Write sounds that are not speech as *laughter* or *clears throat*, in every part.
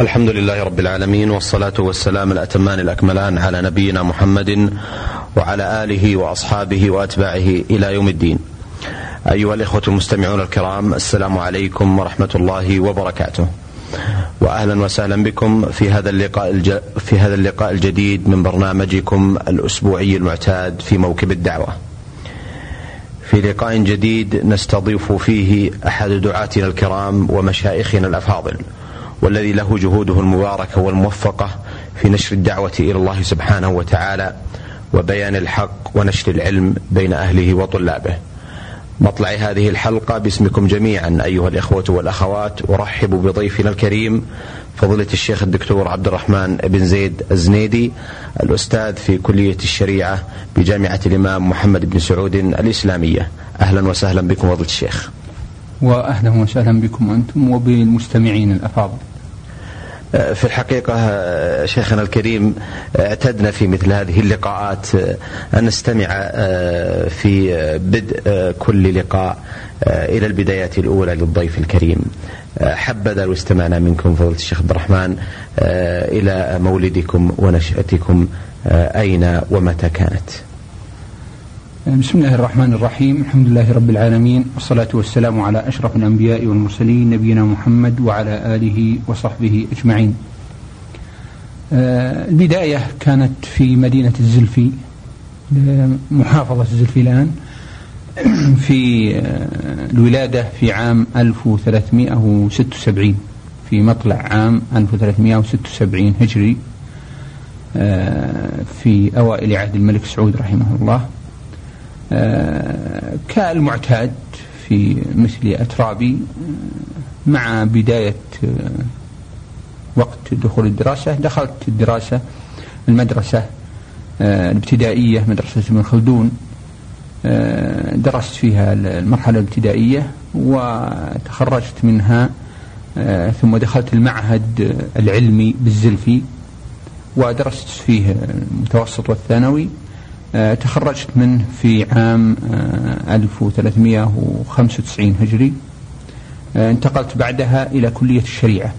الحمد لله رب العالمين والصلاة والسلام الأتمان الأكملان على نبينا محمد وعلى آله وأصحابه وأتباعه إلى يوم الدين. أيها الإخوة المستمعون الكرام السلام عليكم ورحمة الله وبركاته. وأهلا وسهلا بكم في هذا اللقاء الج... في هذا اللقاء الجديد من برنامجكم الأسبوعي المعتاد في موكب الدعوة. في لقاء جديد نستضيف فيه أحد دعاتنا الكرام ومشايخنا الأفاضل. والذي له جهوده المباركة والموفقة في نشر الدعوة إلى الله سبحانه وتعالى وبيان الحق ونشر العلم بين أهله وطلابه. مطلع هذه الحلقة باسمكم جميعا أيها الإخوة والأخوات أرحب بضيفنا الكريم فضيلة الشيخ الدكتور عبد الرحمن بن زيد الزنيدي الأستاذ في كلية الشريعة بجامعة الإمام محمد بن سعود الإسلامية. أهلا وسهلا بكم فضيلة الشيخ. وأهلا وسهلا بكم أنتم وبالمستمعين الأفاضل. في الحقيقة شيخنا الكريم اعتدنا في مثل هذه اللقاءات أن نستمع في بدء كل لقاء إلى البدايات الأولى للضيف الكريم حبذا لو استمعنا منكم فضيلة الشيخ عبد الرحمن إلى مولدكم ونشأتكم أين ومتى كانت بسم الله الرحمن الرحيم. الحمد لله رب العالمين. والصلاة والسلام على أشرف الأنبياء والمرسلين نبينا محمد وعلى آله وصحبه أجمعين. البداية كانت في مدينة الزلفي محافظة الزلفي الآن *clears throat* في الولادة في عام 1376 في مطلع عام 1376 هجري في أوائل عهد الملك سعود رحمه الله. كالمعتاد في مثل أترابي مع بداية وقت دخول الدراسة. دخلت الدراسة المدرسة الابتدائية مدرسة ابن خلدون درست فيها المرحلة الابتدائية وتخرجت منها ثم دخلت المعهد العلمي بالزلفي ودرست فيه المتوسط والثانوي. تخرجت منه في عام 1395 هجري. انتقلت بعدها إلى كلية الشريعة.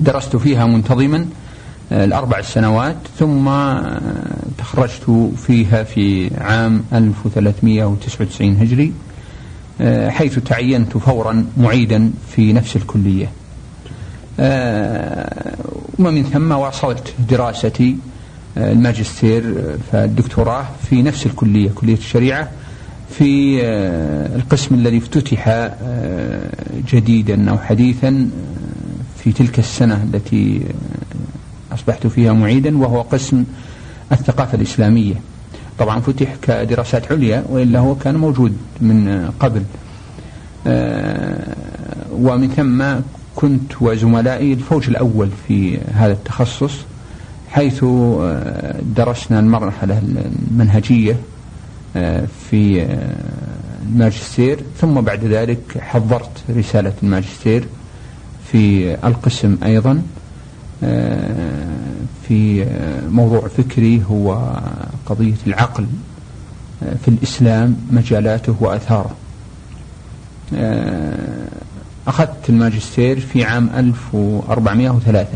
درست فيها منتظما الأربع سنوات ثم تخرجت فيها في عام 1399 هجري حيث تعينت فورا معيدا في نفس الكلية. ومن ثم واصلت دراستي الماجستير فالدكتوراه في نفس الكلية كلية الشريعة في القسم الذي افتتح جديدا أو حديثا في تلك السنة التي أصبحت فيها معيدا وهو قسم الثقافة الإسلامية. طبعا فتح كدراسات عليا وإلا هو كان موجود من قبل. ومن ثم كنت وزملائي الفوج الأول في هذا التخصص. حيث درسنا المرحلة المنهجية في الماجستير. ثم بعد ذلك حضرت رسالة الماجستير في القسم أيضا في موضوع فكري هو قضية العقل في الإسلام مجالاته وأثاره. أخذت الماجستير في عام 1403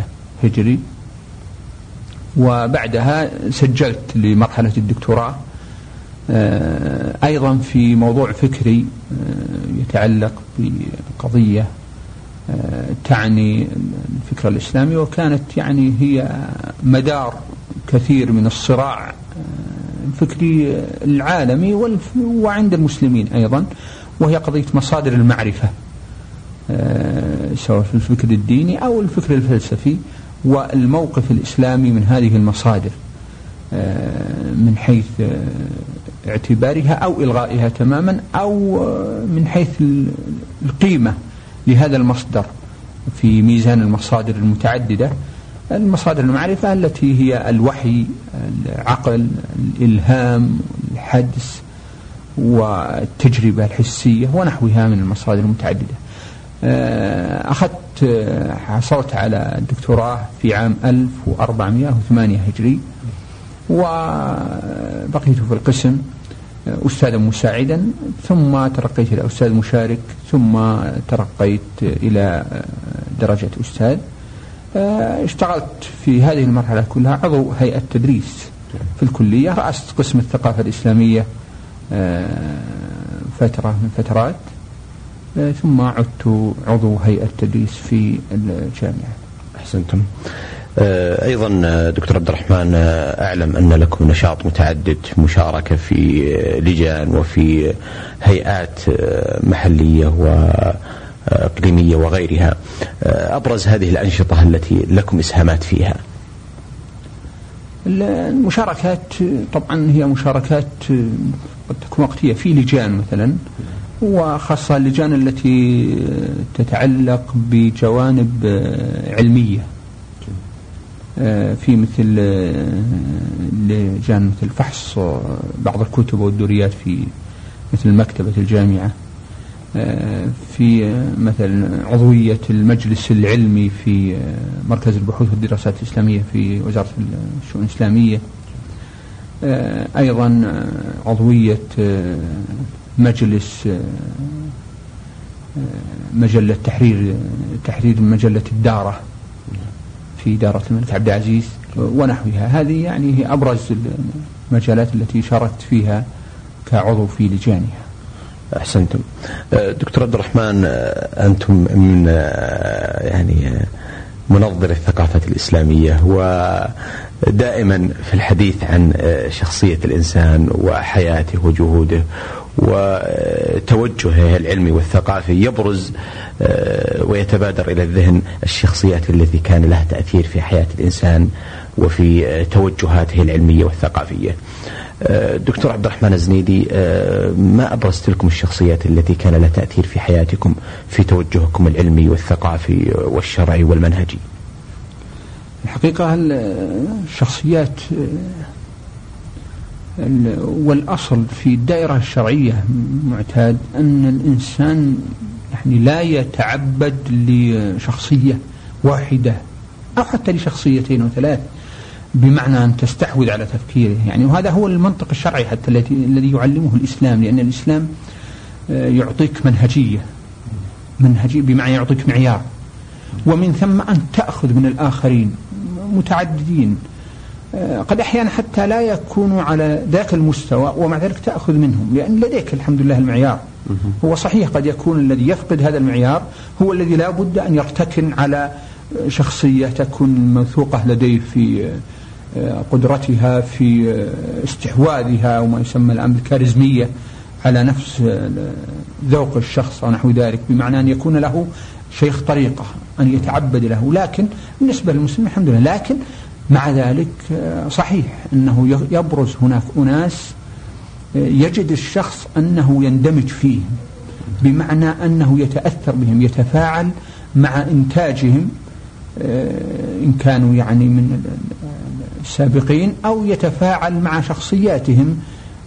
هجري. وبعدها سجلت لمرحلة الدكتوراه. أيضا في موضوع فكري يتعلق بقضية تعني الفكر الإسلامي وكانت يعني هي مدار كثير من الصراع الفكري العالمي وعند المسلمين أيضا وهي قضية مصادر المعرفة سواء في الفكر الديني أو الفكر الفلسفي. والموقف الإسلامي من هذه المصادر من حيث اعتبارها أو إلغائها تماما أو من حيث القيمة لهذا المصدر في ميزان المصادر المتعددة. المصادر المعرفة التي هي الوحي العقل الإلهام الحدس والتجربة الحسية ونحوها من المصادر المتعددة. أخذت حصلت على الدكتوراه في عام 1408 هجري. وبقيت في القسم أستاذا مساعدا ثم ترقيت إلى أستاذ مشارك ثم ترقيت إلى درجة أستاذ. آه، اشتغلت في هذه المرحلة كلها عضو هيئة تدريس في الكلية رأست قسم الثقافة الإسلامية آه، فترة من فترات. آه، ثم عدت عضو هيئة تدريس في الجامعة. أحسنتم. أيضا دكتور عبد الرحمن أعلم أن لكم نشاط متعدد مشاركة في لجان وفي هيئات محلية و إقليمية وغيرها. أبرز هذه الأنشطة التي لكم إسهامات فيها؟ المشاركات طبعا هي مشاركات قد تكون وقتية في لجان مثلا. وخاصة اللجان التي تتعلق بجوانب علمية. في مثل لجان مثل فحص بعض الكتب والدوريات في مثل مكتبة الجامعة. في مثلا عضوية المجلس العلمي في مركز البحوث والدراسات الإسلامية في وزارة الشؤون الإسلامية. أيضا عضوية مجلس مجلة تحرير تحرير مجلة الدارة في دارة الملك عبد العزيز ونحوها. هذه يعني هي أبرز المجالات التي شاركت فيها كعضو في لجانها. أحسنتم. أه، دكتور عبد الرحمن أه، أنتم من أه، يعني منظر الثقافة الإسلامية ودائما في الحديث عن شخصية الإنسان وحياته وجهوده وتوجهه العلمي والثقافي يبرز ويتبادر إلى الذهن الشخصيات التي كان لها تأثير في حياة الإنسان وفي توجهاته العلمية والثقافية. دكتور عبد الرحمن الزنيدي آه، ما أبرزت لكم الشخصيات التي كان لها تأثير في حياتكم في توجهكم العلمي والثقافي والشرعي والمنهجي؟ الحقيقة الشخصيات والأصل في الدائرة الشرعية معتاد أن الإنسان يعني لا يتعبد لشخصية واحدة أو حتى لشخصيتين وثلاث بمعنى أن تستحوذ على تفكيره؟ يعني وهذا هو المنطق الشرعي حتى الذي يعلمه الإسلام لأن الإسلام آه، يعطيك منهجية. منهجية بمعنى يعطيك معيار. ومن ثم أن تأخذ من الآخرين. متعددين. آه، قد أحيانا حتى لا يكونوا على ذاك المستوى ومع ذلك تأخذ منهم لأن لديك الحمد لله المعيار. هو صحيح قد يكون الذي يفقد هذا المعيار هو الذي لا بد أن يرتكن على شخصية تكون موثوقة لديه في قدرتها في استحواذها وما يسمى الآن بالكاريزمية على نفس ذوق الشخص ونحو ذلك بمعنى أن يكون له شيخ طريقة أن يتعبد له لكن بالنسبة للمسلم الحمد لله. لكن مع ذلك صحيح أنه يبرز هناك أناس يجد الشخص أنه يندمج فيهم بمعنى أنه يتأثر بهم يتفاعل مع إنتاجهم إن كانوا يعني من السابقين أو يتفاعل مع شخصياتهم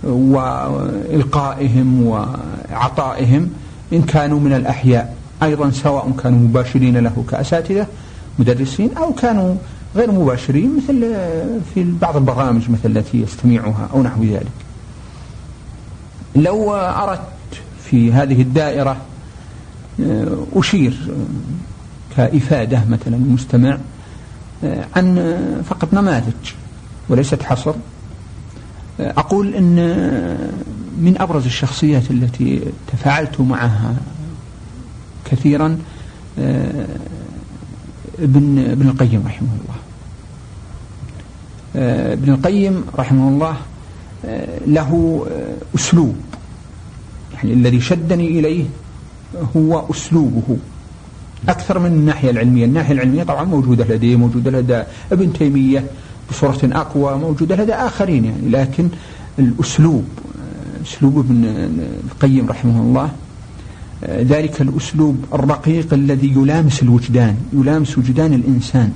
وإلقائهم وعطائهم إن كانوا من الأحياء. أيضا سواء كانوا مباشرين له كأساتذة مدرسين أو كانوا غير مباشرين مثل في بعض البرامج مثل التي يستمعها أو نحو ذلك. لو أردت في هذه الدائرة أشير كإفادة مثلا المستمع عن فقط نماذج وليست حصر. أقول أن من أبرز الشخصيات التي تفاعلت معها كثيرا ابن ابن القيم رحمه الله. ابن القيم رحمه الله له أسلوب. يعني الذي شدني إليه هو أسلوبه. أكثر من الناحية العلمية. الناحية العلمية طبعا موجودة لديه موجودة لدى ابن تيمية بصورة أقوى موجودة لدى آخرين يعني. لكن الأسلوب أسلوب ابن القيم رحمه الله ذلك الأسلوب الرقيق الذي يلامس الوجدان يلامس وجدان الإنسان.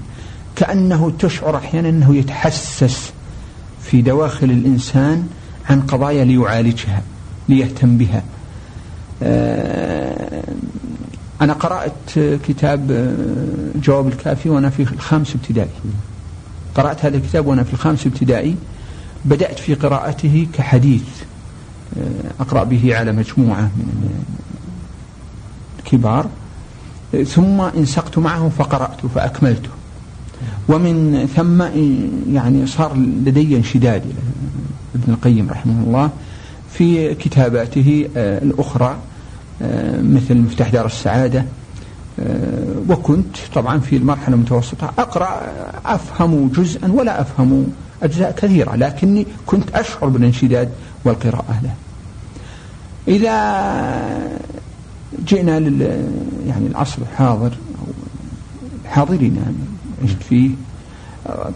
كأنه تشعر أحيانا أنه يتحسس في دواخل الإنسان عن قضايا ليعالجها ليهتم بها. أنا قرأت كتاب آه، جواب الكافي وأنا في الخامس ابتدائي. قرأت هذا الكتاب وأنا في الخامس ابتدائي. بدأت في قراءته كحديث آه، أقرأ به على مجموعة من الكبار ثم انسقت معهم فقرأته فأكملته. ومن ثم يعني صار لدي انشداد ابن القيم رحمه الله في كتاباته آه، الأخرى آه، مثل مفتاح دار السعادة آه، وكنت طبعا في المرحلة المتوسطة أقرأ أفهم جزءا ولا أفهم أجزاء كثيرة لكني كنت أشعر بالانشداد والقراءة له. إذا جئنا لل يعني العصر الحاضر أو الحاضرين يعني عشت فيه.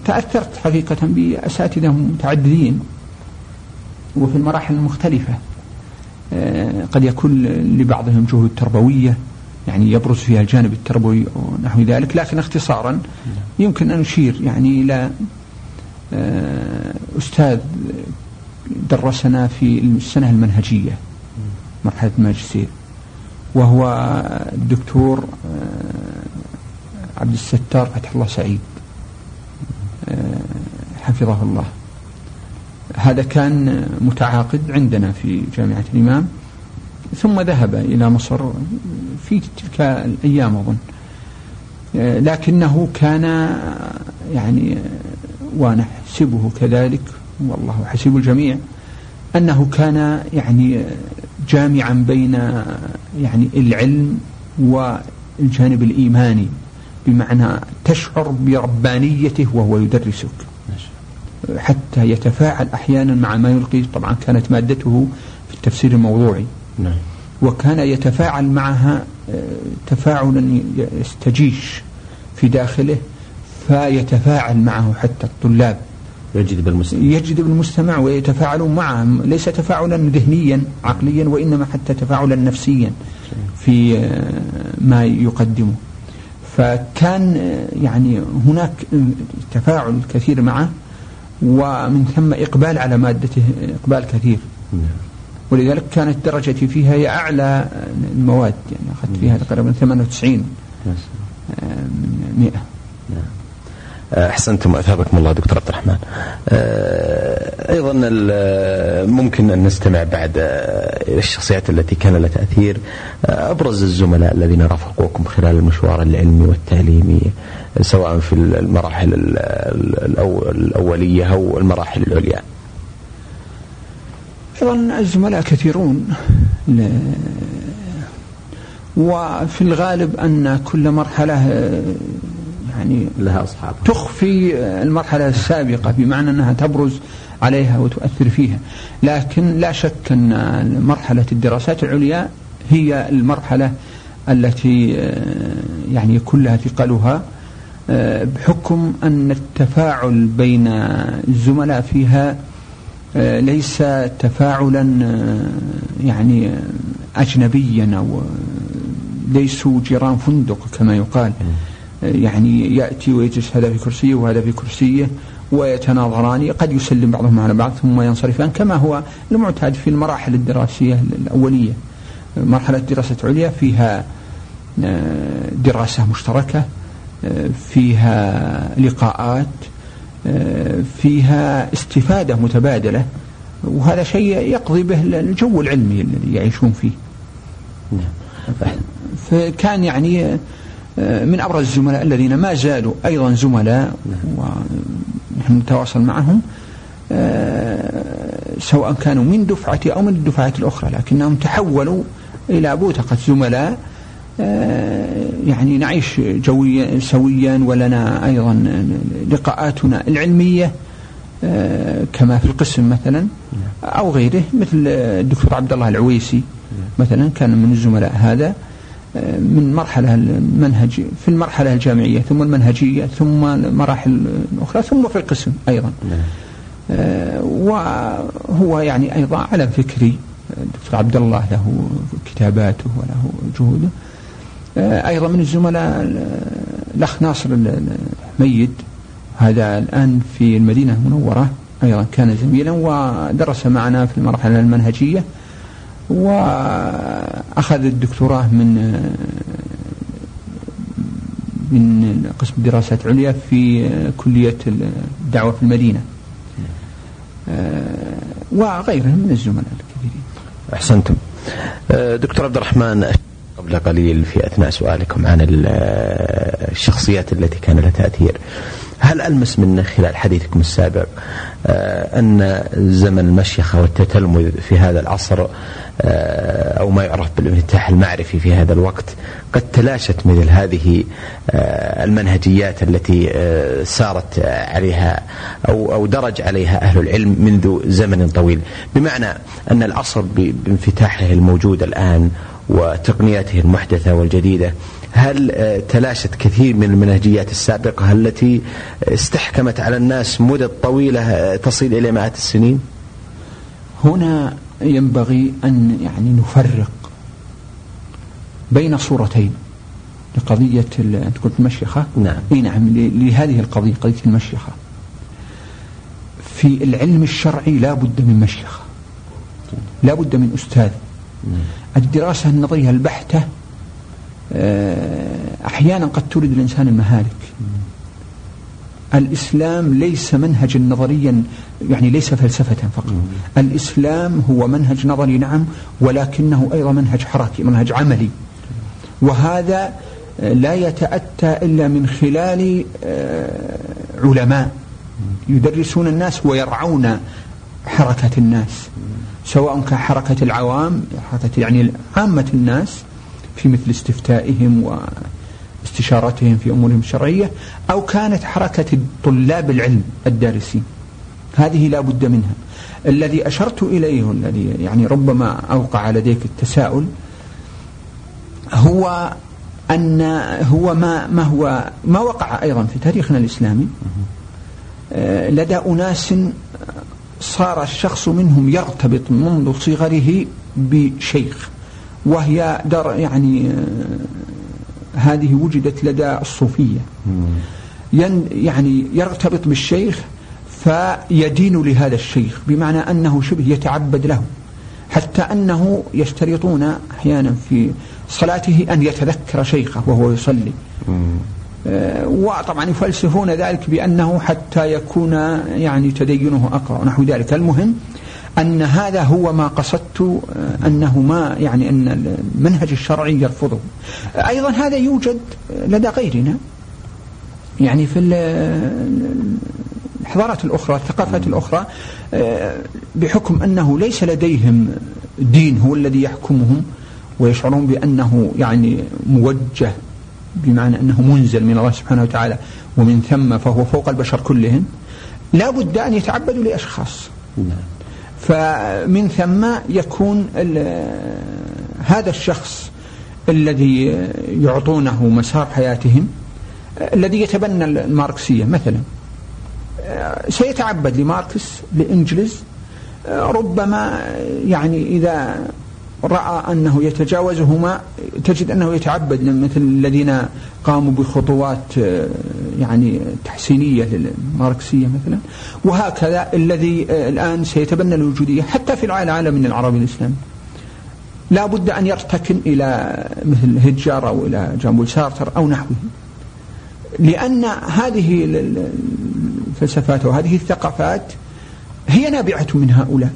تأثرت حقيقة بأساتذة متعددين وفي المراحل المختلفة. آه، قد يكون لبعضهم جهود تربوية يعني يبرز فيها الجانب التربوي ونحو ذلك. لكن اختصارا يمكن أن نشير يعني إلى آه، أستاذ درسنا في السنة المنهجية مرحلة الماجستير وهو الدكتور آه، عبد الستار فتح الله سعيد حفظه الله. هذا كان متعاقد عندنا في جامعة الإمام ثم ذهب إلى مصر في تلك الأيام أظن. لكنه كان يعني ونحسبه كذلك والله حسيب الجميع أنه كان يعني جامعا بين يعني العلم والجانب الإيماني بمعنى تشعر بربانيته وهو يدرسك. حتى يتفاعل أحيانا مع ما يلقي طبعا كانت مادته في التفسير الموضوعي. نعم. وكان يتفاعل معها آه، تفاعلا يستجيش في داخله فيتفاعل معه حتى الطلاب. يجد بالمستمع. يجد بالمستمع ويتفاعلون معه. ليس تفاعلا ذهنيا عقليا وإنما حتى تفاعلا نفسيا في آه، ما يقدمه. فكان آه، يعني هناك تفاعل كثير معه ومن ثم إقبال على مادته إقبال كثير. ولذلك كانت درجتي فيها هي أعلى المواد يعني أخذت فيها تقريبا 98 من 100 أحسنتم اثابكم الله دكتور عبد الرحمن. آه، أيضا ممكن أن نستمع بعد آه، إلى الشخصيات التي كان لها تأثير آه، أبرز الزملاء الذين رافقوكم خلال المشوار العلمي والتعليمي سواء في المراحل الأولية أو المراحل العليا. أيضا الزملاء كثيرون وفي الغالب أن كل مرحلة يعني لها أصحاب تخفي المرحلة السابقة بمعنى أنها تبرز عليها وتؤثر فيها. لكن لا شك أن مرحلة الدراسات العليا هي المرحلة التي آه، يعني كلها ثقلها آه، بحكم أن التفاعل بين الزملاء فيها آه، ليس تفاعلا يعني أجنبيا أو ليسوا جيران فندق كما يقال. يعني يأتي ويجلس هذا في كرسيه وهذا في كرسيه ويتناظران قد يسلم بعضهم على بعض ثم ينصرفان كما هو المعتاد في المراحل الدراسية الأولية مرحلة دراسة عليا فيها آه، دراسة مشتركة آه، فيها لقاءات آه، فيها استفادة متبادلة وهذا شيء يقضي به الجو العلمي الذي يعيشون فيه نعم. فكان يعني من أبرز الزملاء الذين ما زالوا أيضا زملاء ونحن نتواصل معهم آه، سواء كانوا من دفعتي أو من الدفعات الأخرى لكنهم تحولوا إلى بوتقة زملاء آه، يعني نعيش جويا سويا ولنا أيضا لقاءاتنا العلمية كما في القسم مثلا أو غيره مثل الدكتور عبد الله العويسي مثلا كان من الزملاء هذا. من مرحلة المنهج في المرحلة الجامعية ثم المنهجية ثم المراحل الأخرى ثم في القسم أيضا. نعم. آه، وهو يعني أيضا على فكري. الدكتور عبد الله له كتاباته وله جهوده. آه، أيضا من الزملاء الأخ ناصر الميد هذا الآن في المدينة المنورة أيضا كان زميلا ودرس معنا في المرحلة المنهجية. وأخذ الدكتوراه من من قسم دراسات عليا في كلية الدعوة في المدينة. وغيرهم من الزملاء الكثيرين أحسنتم. دكتور عبد الرحمن قبل قليل في أثناء سؤالكم عن الشخصيات التي كان لها تأثير. هل ألمس من خلال حديثكم السابق آه، أن زمن المشيخة والتتلمذ في هذا العصر آه، أو ما يعرف بالانفتاح المعرفي في هذا الوقت قد تلاشت مثل هذه آه، المنهجيات التي سارت عليها أو أو درج عليها أهل العلم منذ زمن طويل؟ بمعنى أن العصر بانفتاحه الموجود الآن وتقنياته المحدثة والجديدة. هل آه، تلاشت كثير من المنهجيات السابقة التي استحكمت على الناس مدة طويلة آه، تصل إلى مئات السنين؟ هنا ينبغي أن يعني نفرق بين صورتين لقضية أنت قلت المشيخة؟ نعم. إي نعم لهذه القضية قضية المشيخة. في العلم الشرعي لا بد من مشيخة لا بد من أستاذ. الدراسة النظرية البحتة آه، أحيانا قد تورد الإنسان المهالك. الإسلام ليس منهجا نظريا يعني ليس فلسفة فقط. الإسلام هو منهج نظري نعم ولكنه أيضا منهج حركي منهج عملي. وهذا لا يتأتى إلا من خلال آه، علماء. يدرسون الناس ويرعون حركة الناس. سواء كحركة العوام حركة يعني عامة الناس في مثل استفتائهم واستشارتهم في أمورهم الشرعية أو كانت حركة طلاب العلم الدارسين. هذه لا بد منها. الذي أشرت إليه الذي يعني ربما أوقع لديك التساؤل هو أن هو ما ما هو ما وقع أيضا في تاريخنا الإسلامي آه، لدى أناس صار الشخص منهم يرتبط منذ صغره بشيخ وهي در يعني آه، هذه وجدت لدى الصوفية. يعني يرتبط بالشيخ فيدين لهذا الشيخ بمعنى أنه شبه يتعبد له حتى أنه يشترطون أحيانا في صلاته أن يتذكر شيخه وهو يصلي. وطبعا يفلسفون ذلك بأنه حتى يكون يعني تدينه أقرأ ونحو ذلك. المهم أن هذا هو ما قصدت آه، أنه ما يعني أن المنهج الشرعي يرفضه. أيضا هذا يوجد لدى غيرنا. يعني في الحضارات الأخرى الثقافات الأخرى آه، بحكم أنه ليس لديهم دين هو الذي يحكمهم ويشعرون بأنه يعني موجه بمعنى أنه منزل من الله سبحانه وتعالى ومن ثم فهو فوق البشر كلهم لا بد أن يتعبدوا لأشخاص. نعم. فمن ثم يكون هذا الشخص الذي يعطونه مسار حياتهم الذي يتبنى الماركسية مثلا. سيتعبد لماركس لإنجلز ربما يعني إذا رأى أنه يتجاوزهما تجد أنه يتعبد مثل الذين قاموا بخطوات آه، يعني تحسينية للماركسية مثلا. وهكذا الذي آه، الآن سيتبنى الوجودية حتى في العالم العربي الإسلامي لا بد أن يرتكن إلى مثل هجار أو إلى جامبول سارتر أو نحوه. لأن هذه الفلسفات وهذه الثقافات هي نابعة من هؤلاء.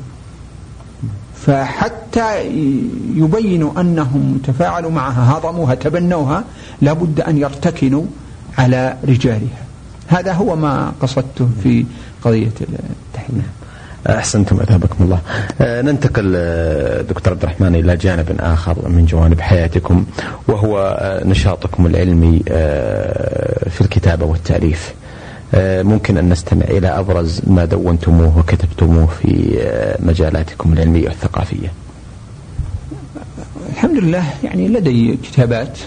فحتى يبينوا أنهم تفاعلوا معها هضموها تبنوها لابد أن يرتكنوا على رجالها. هذا هو ما قصدته في قضية التحليل أحسنتم أثابكم الله. أه ننتقل آه، دكتور عبد الرحمن إلى جانب آخر من جوانب حياتكم وهو آه، نشاطكم العلمي آه، في الكتابة والتأليف. آه، ممكن أن نستمع إلى أبرز ما دونتموه وكتبتموه في آه، مجالاتكم العلمية والثقافية. الحمد لله يعني لدي كتابات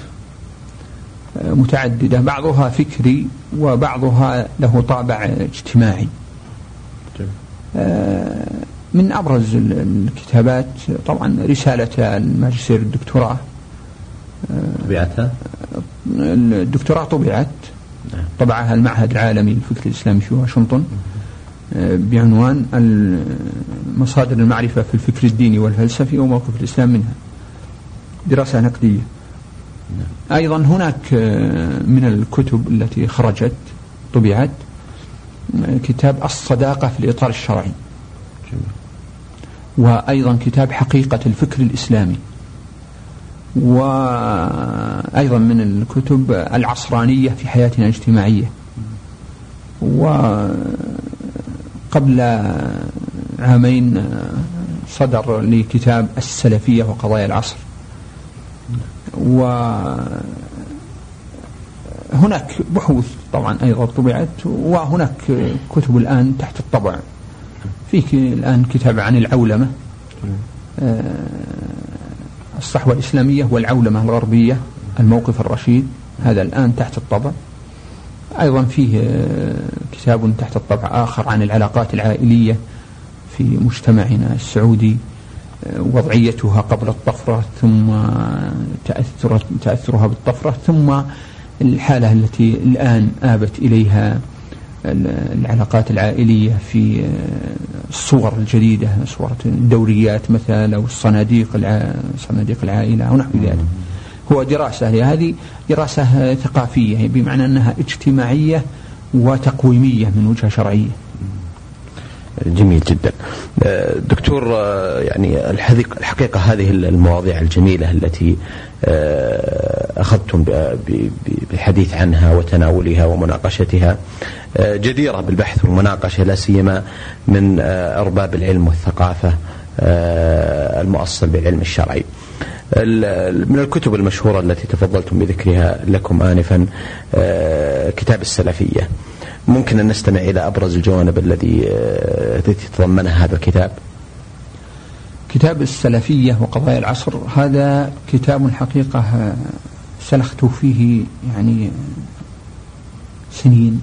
آه، متعددة بعضها فكري وبعضها له طابع اجتماعي. من أبرز الكتابات طبعا رسالة الماجستير الدكتوراه. طبيعتها؟ الدكتوراه طبعت طبعها المعهد العالمي للفكر الإسلامي في واشنطن؟ آه، بعنوان مصادر المعرفة في الفكر الديني والفلسفي وموقف الإسلام منها. دراسة نقدية. أيضا هناك آه، من الكتب التي خرجت طبعت آه، كتاب الصداقة في الإطار الشرعي. وأيضا كتاب حقيقة الفكر الإسلامي. وأيضا من الكتب العصرانية في حياتنا الاجتماعية. وقبل عامين صدر لي كتاب السلفية وقضايا العصر. وهناك بحوث طبعا أيضا طبعت وهناك كتب الآن تحت الطبع. فيك الآن كتاب عن العولمة. الصحوة الإسلامية والعولمة الغربية الموقف الرشيد هذا الآن تحت الطبع. أيضا فيه آه، كتاب تحت الطبع آخر عن العلاقات العائلية في مجتمعنا السعودي آه، وضعيتها قبل الطفرة ثم تأثر تأثرها بالطفرة ثم الحالة التي الآن آبت إليها العلاقات العائلية في آه، الصور الجديدة صورة الدوريات مثلا أو الصناديق صناديق العائلة ونحو ذلك. هو دراسة هذه دراسة ثقافية بمعنى أنها اجتماعية وتقويمية من وجهة شرعية. جميل جدا. آه، دكتور آه، يعني الحقيقة هذه المواضيع الجميلة التي أخذتم بالحديث عنها وتناولها ومناقشتها. جديرة بالبحث والمناقشة لا سيما من أرباب العلم والثقافة المؤصل بالعلم الشرعي. من الكتب المشهورة التي تفضلتم بذكرها لكم آنفا كتاب السلفية. ممكن أن نستمع إلى أبرز الجوانب الذي آه، تتضمنها هذا الكتاب؟ كتاب السلفية وقضايا العصر هذا كتاب حقيقة آه، سلخت فيه يعني سنين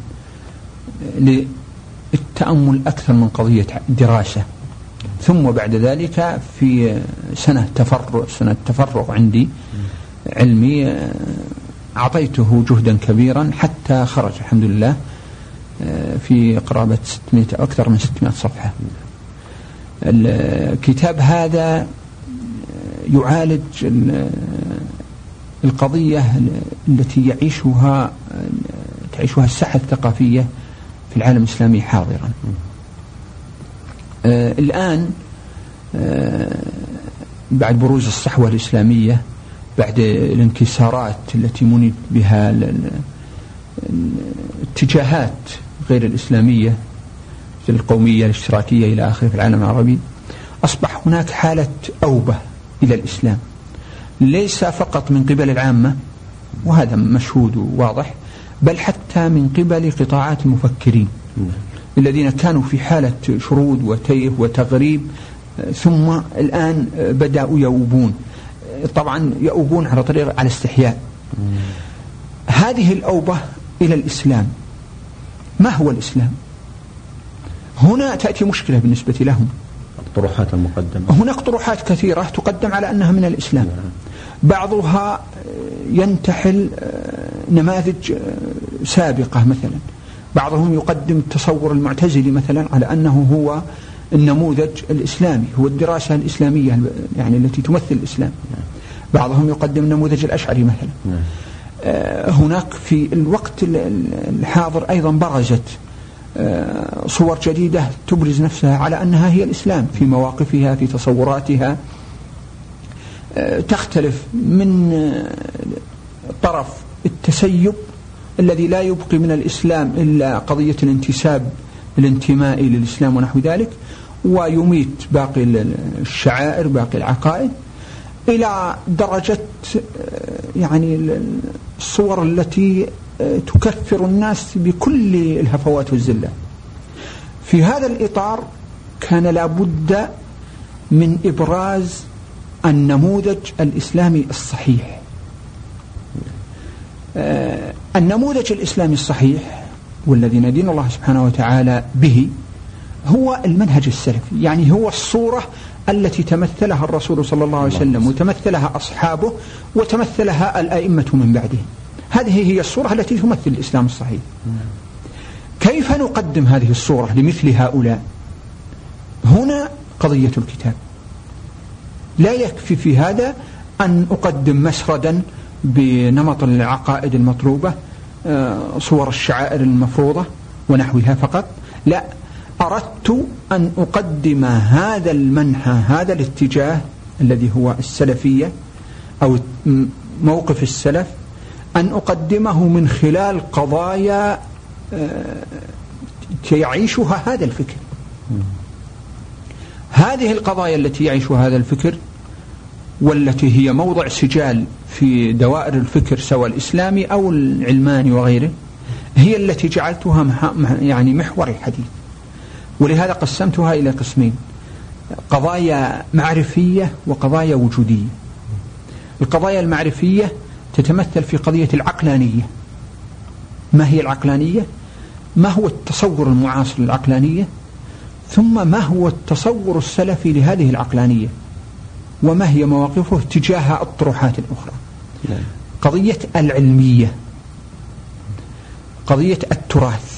للتأمل أكثر من قضية دراسة. ثم بعد ذلك في سنة تفرغ سنة تفرغ عندي علمي أعطيته جهدا كبيرا حتى خرج الحمد لله في قرابة 600 أكثر من 600 صفحة. الكتاب هذا يعالج القضية التي يعيشها تعيشها الساحة الثقافية في العالم الإسلامي حاضرا. آه، الآن آه، بعد بروز الصحوة الإسلامية بعد الانكسارات التي منيت بها الاتجاهات غير الإسلامية القومية الاشتراكية إلى آخره في العالم العربي أصبح هناك حالة أوبة إلى الإسلام. ليس فقط من قبل العامة وهذا مشهود وواضح بل حتى من قبل قطاعات المفكرين الذين كانوا في حالة شرود وتيه وتغريب ثم الآن بدأوا يؤوبون. طبعا يؤوبون على طريق على استحياء. هذه الأوبة إلى الإسلام. ما هو الإسلام؟ هنا تأتي مشكلة بالنسبة لهم. الطروحات المقدمة. هناك طروحات كثيرة تقدم على أنها من الإسلام. بعضها ينتحل آه، نماذج آه، سابقة مثلا بعضهم يقدم التصور المعتزلي مثلا على أنه هو النموذج الإسلامي هو الدراسة الإسلامية يعني التي تمثل الإسلام. بعضهم يقدم النموذج الأشعري مثلا نعم. آه، هناك في الوقت الحاضر أيضا برزت آه، صور جديدة تبرز نفسها على أنها هي الإسلام في مواقفها في تصوراتها آه، تختلف من طرف التسيب الذي لا يبقي من الإسلام إلا قضية الانتساب الانتماء للإسلام ونحو ذلك ويميت باقي الشعائر باقي العقائد إلى درجة يعني الصور التي آه، تكفر الناس بكل الهفوات والزلة. في هذا الإطار كان لابد من إبراز النموذج الإسلامي الصحيح. آه، النموذج الإسلامي الصحيح والذي ندين الله سبحانه وتعالى به هو المنهج السلفي يعني هو الصورة التي تمثلها الرسول صلى الله عليه وسلم وتمثلها أصحابه وتمثلها الأئمة من بعده. هذه هي الصورة التي تمثل الإسلام الصحيح. كيف نقدم هذه الصورة لمثل هؤلاء؟ هنا قضية الكتاب. لا يكفي في هذا أن أقدم مسردا بنمط العقائد المطلوبة آه، صور الشعائر المفروضة ونحوها فقط. لا أردت أن أقدم هذا المنحى هذا الاتجاه الذي هو السلفية أو موقف السلف أن أقدمه من خلال قضايا يعيشها هذا الفكر. هذه القضايا التي يعيشها هذا الفكر والتي هي موضع سجال في دوائر الفكر سواء الإسلامي أو العلماني وغيره هي التي جعلتها يعني محور الحديث ولهذا قسمتها إلى قسمين قضايا معرفية وقضايا وجودية. القضايا المعرفية تتمثل في قضية العقلانية. ما هي العقلانية؟ ما هو التصور المعاصر للعقلانية؟ ثم ما هو التصور السلفي لهذه العقلانية؟ وما هي مواقفه تجاه الطروحات الأخرى. نعم. قضية العلمية قضية التراث.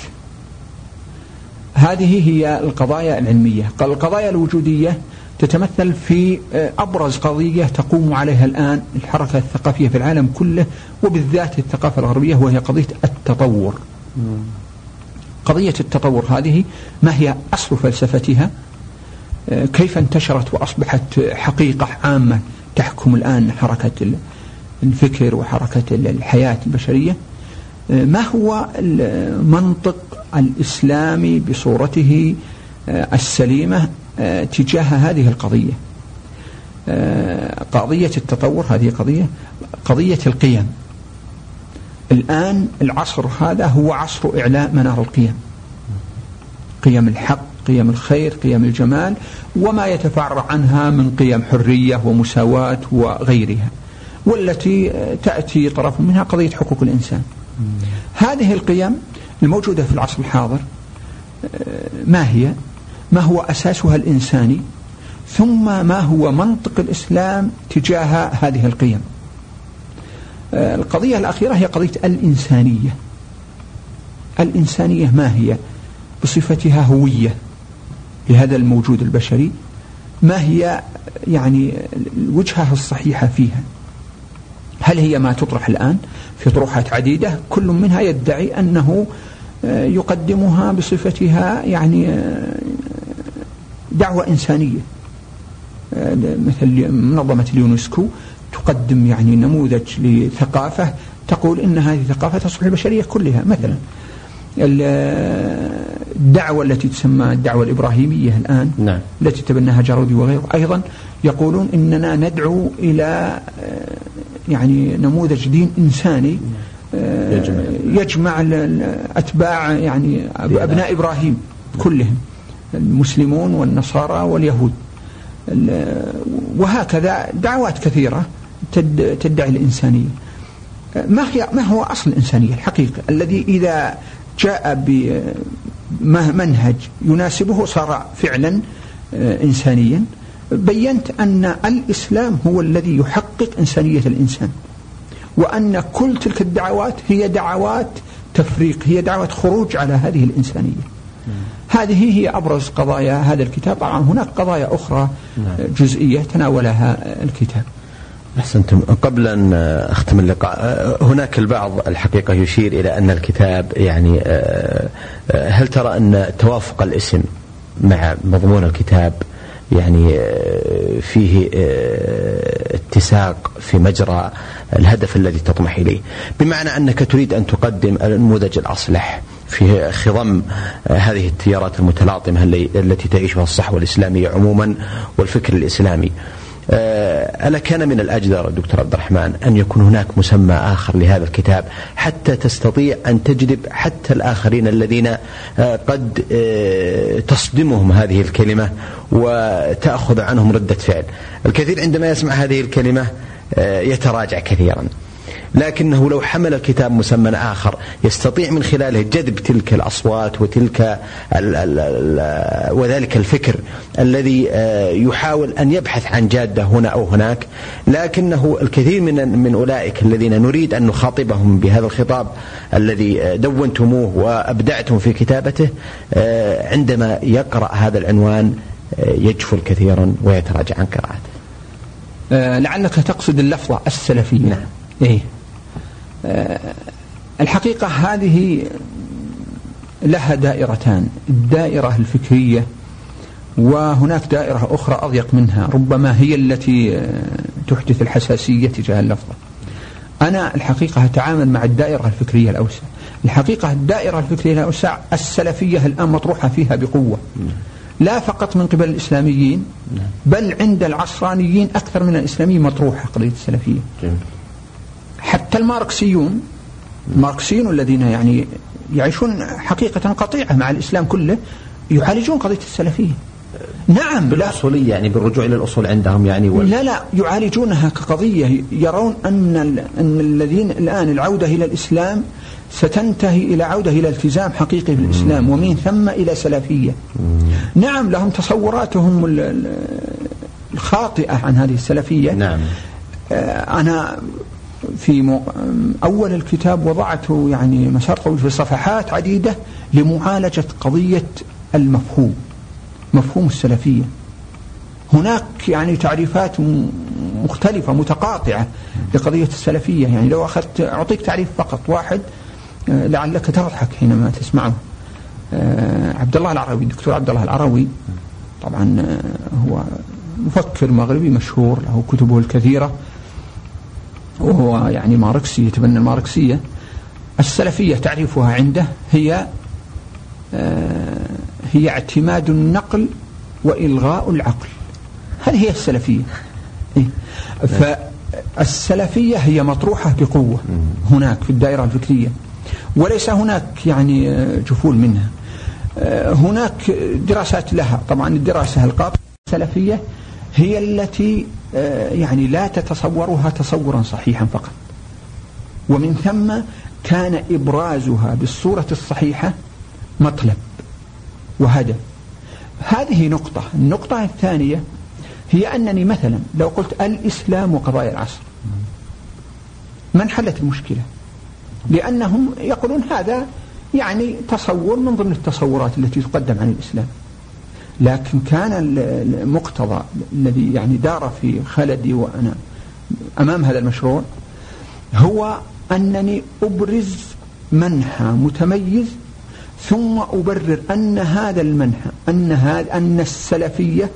هذه هي القضايا العلمية. القضايا الوجودية تتمثل في آه، أبرز قضية تقوم عليها الآن الحركة الثقافية في العالم كله وبالذات الثقافة الغربية وهي قضية التطور. قضية التطور هذه ما هي أصل فلسفتها؟ كيف انتشرت وأصبحت حقيقة عامة تحكم الآن حركة الفكر وحركة الحياة البشرية؟ آه، ما هو المنطق الإسلامي بصورته السليمة تجاه هذه القضية؟ قضية التطور هذه قضية قضية القيم. الآن العصر هذا هو عصر إعلاء منار القيم. قيم الحق قيم الخير قيم الجمال وما يتفرع عنها من قيم حرية ومساواة وغيرها والتي تأتي طرف منها قضية حقوق الإنسان. هذه القيم الموجودة في العصر الحاضر ما هي؟ ما هو أساسها الإنساني؟ ثم ما هو منطق الإسلام تجاه هذه القيم؟ آه، القضية الأخيرة هي قضية الإنسانية. الإنسانية ما هي؟ بصفتها هوية. لهذا الموجود البشري ما هي يعني الوجهة الصحيحة فيها؟ هل هي ما تطرح الآن في طروحات عديدة؟ كل منها يدعي أنه آه، يقدمها بصفتها يعني آه، دعوة إنسانية. مثل منظمة اليونسكو تقدم يعني نموذج لثقافة تقول إن هذه الثقافة تصلح البشرية كلها مثلا. الدعوة التي تسمى الدعوة الإبراهيمية الآن نعم. التي تبناها جارودي وغيره. أيضا يقولون إننا ندعو إلى يعني نموذج دين إنساني يجمع, يجمع أتباع يعني أبناء إبراهيم كلهم المسلمون والنصارى واليهود. وهكذا دعوات كثيرة تدعي الإنسانية. ما هي ما هو أصل الإنسانية الحقيقة؟ الذي إذا جاء بمنهج يناسبه صار فعلا آه، إنسانيا. بينت أن الإسلام هو الذي يحقق إنسانية الإنسان وأن كل تلك الدعوات هي دعوات تفريق هي دعوات خروج على هذه الإنسانية. هذه هي أبرز قضايا هذا الكتاب. طبعا هناك قضايا أخرى نعم. جزئية تناولها الكتاب. أحسنتم. قبل أن أختم اللقاء هناك البعض الحقيقة يشير إلى أن الكتاب يعني هل ترى أن توافق الاسم مع مضمون الكتاب يعني فيه اتساق في مجرى الهدف الذي تطمح إليه؟ بمعنى أنك تريد أن تقدم النموذج الأصلح في خضم هذه التيارات المتلاطمة التي تعيشها الصحوة الإسلامية عموما والفكر الإسلامي. آه، ألا كان من الأجدر دكتور عبد الرحمن أن يكون هناك مسمى آخر لهذا الكتاب حتى تستطيع أن تجذب حتى الآخرين الذين آه، قد آه، تصدمهم هذه الكلمة وتأخذ عنهم ردة فعل. الكثير عندما يسمع هذه الكلمة يتراجع كثيرا. لكنه لو حمل الكتاب مسمى آخر يستطيع من خلاله جذب تلك الأصوات وتلك ال ال ال وذلك الفكر الذي آه، يحاول أن يبحث عن جادة هنا أو هناك لكنه الكثير من من أولئك الذين نريد أن نخاطبهم بهذا الخطاب الذي آه، دونتموه وأبدعتم في كتابته آه، عندما يقرأ هذا العنوان يجفل كثيرا ويتراجع عن قراءته لعلك تقصد اللفظة السلفية نعم. إيه. آه، الحقيقة هذه لها دائرتان الدائرة الفكرية وهناك دائرة أخرى أضيق منها ربما هي التي آه، تحدث الحساسية تجاه اللفظة. أنا الحقيقة أتعامل مع الدائرة الفكرية الأوسع. الحقيقة الدائرة الفكرية الأوسع السلفية الآن مطروحة فيها بقوة. لا فقط من قبل الإسلاميين بل عند العصرانيين أكثر من الإسلاميين مطروحة قضية السلفية. حتى الماركسيون الماركسيون الذين يعني يعيشون حقيقة قطيعة مع الإسلام كله يعالجون قضية السلفية. نعم بالأصولية يعني بالرجوع إلى الأصول عندهم يعني وال... لا لا يعالجونها كقضية. يرون أن أن الذين الآن العودة إلى الإسلام ستنتهي إلى عودة إلى التزام حقيقي في الإسلام ومن ثم إلى سلفية. نعم لهم تصوراتهم الخاطئة عن هذه السلفية. نعم. آه، أنا في أول الكتاب وضعته يعني مسار طويل في صفحات عديدة لمعالجة قضية المفهوم مفهوم السلفية. هناك يعني تعريفات مختلفة متقاطعة لقضية السلفية. يعني لو أخذت أعطيك تعريف فقط واحد آه، لعلك تضحك حينما تسمعه. آه، عبد الله العروي الدكتور عبد الله العروي. طبعا آه، هو مفكر مغربي مشهور له كتبه الكثيرة. وهو يعني ماركسي يتبنى الماركسية. السلفية تعريفها عنده هي هي اعتماد النقل وإلغاء العقل. هذه هي السلفية؟ إيه؟ فالسلفية هي مطروحة بقوة هناك في الدائرة الفكرية. وليس هناك يعني جفول منها. هناك دراسات لها. طبعا الدراسة القاطعة السلفية هي التي يعني لا تتصورها تصورا صحيحا فقط. ومن ثم كان إبرازها بالصورة الصحيحة مطلب وهدف هذه نقطة. النقطة الثانية هي أنني مثلا لو قلت الإسلام وقضايا العصر. ما انحلت المشكلة؟ لأنهم يقولون هذا يعني تصور من ضمن التصورات التي تقدم عن الإسلام. لكن كان المقتضى الذي يعني دار في خلدي وأنا أمام هذا المشروع هو أنني أبرز منحى متميز ثم أبرر أن هذا المنحى أن هذا أن السلفية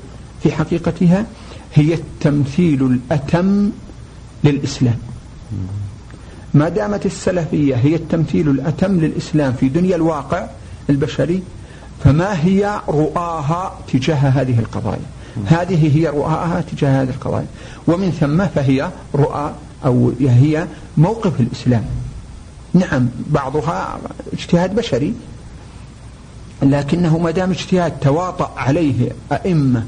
في حقيقتها هي التمثيل الأتم للإسلام. ما دامت السلفية هي التمثيل الأتم للإسلام في دنيا الواقع البشري فما هي رؤاها تجاه هذه القضايا؟ هذه هي رؤاها تجاه هذه القضايا. ومن ثم فهي رؤى أو هي موقف الإسلام. نعم بعضها اجتهاد بشري لكنه ما دام اجتهاد تواطأ عليه أئمة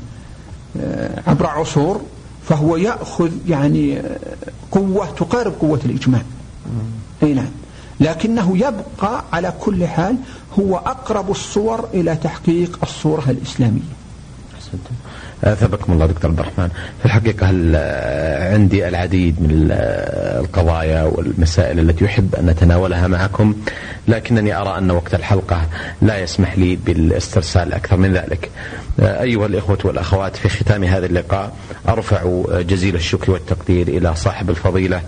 آه، عبر عصور فهو يأخذ يعني آه، قوة تقارب قوة الإجماع. أي نعم. لكنه يبقى على كل حال هو أقرب الصور إلى تحقيق الصورة الإسلامية. أثبكم الله دكتور الرحمن. في الحقيقة عندي العديد من القضايا والمسائل التي يحب أن نتناولها معكم؟ لكنني أرى أن وقت الحلقة لا يسمح لي بالاسترسال أكثر من ذلك. أيها الإخوة والأخوات في ختام هذا اللقاء أرفع جزيل الشكر والتقدير إلى صاحب الفضيلة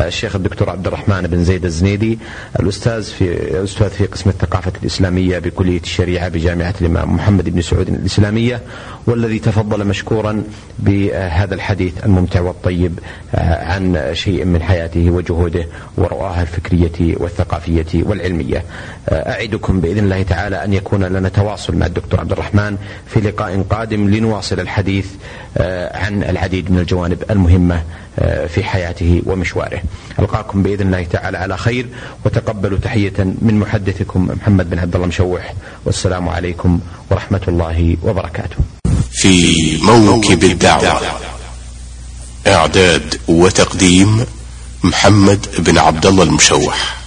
الشيخ الدكتور عبد الرحمن بن زيد الزنيدي الأستاذ في أستاذ في قسم الثقافة الإسلامية بكلية الشريعة بجامعة الإمام محمد بن سعود الإسلامية والذي تفضل مشكورا بهذا الحديث الممتع والطيب عن شيء من حياته وجهوده ورؤاه الفكرية والثقافية والعلمية. أعدكم بإذن الله تعالى أن يكون لنا تواصل مع الدكتور عبد الرحمن في لقاء قادم لنواصل الحديث عن العديد من الجوانب المهمة في حياته ومشواره. ألقاكم بإذن الله تعالى على خير وتقبلوا تحية من محدثكم محمد بن عبد الله مشوح. والسلام عليكم ورحمة الله وبركاته. في موكب الدعوة إعداد وتقديم محمد بن عبد الله المشوح.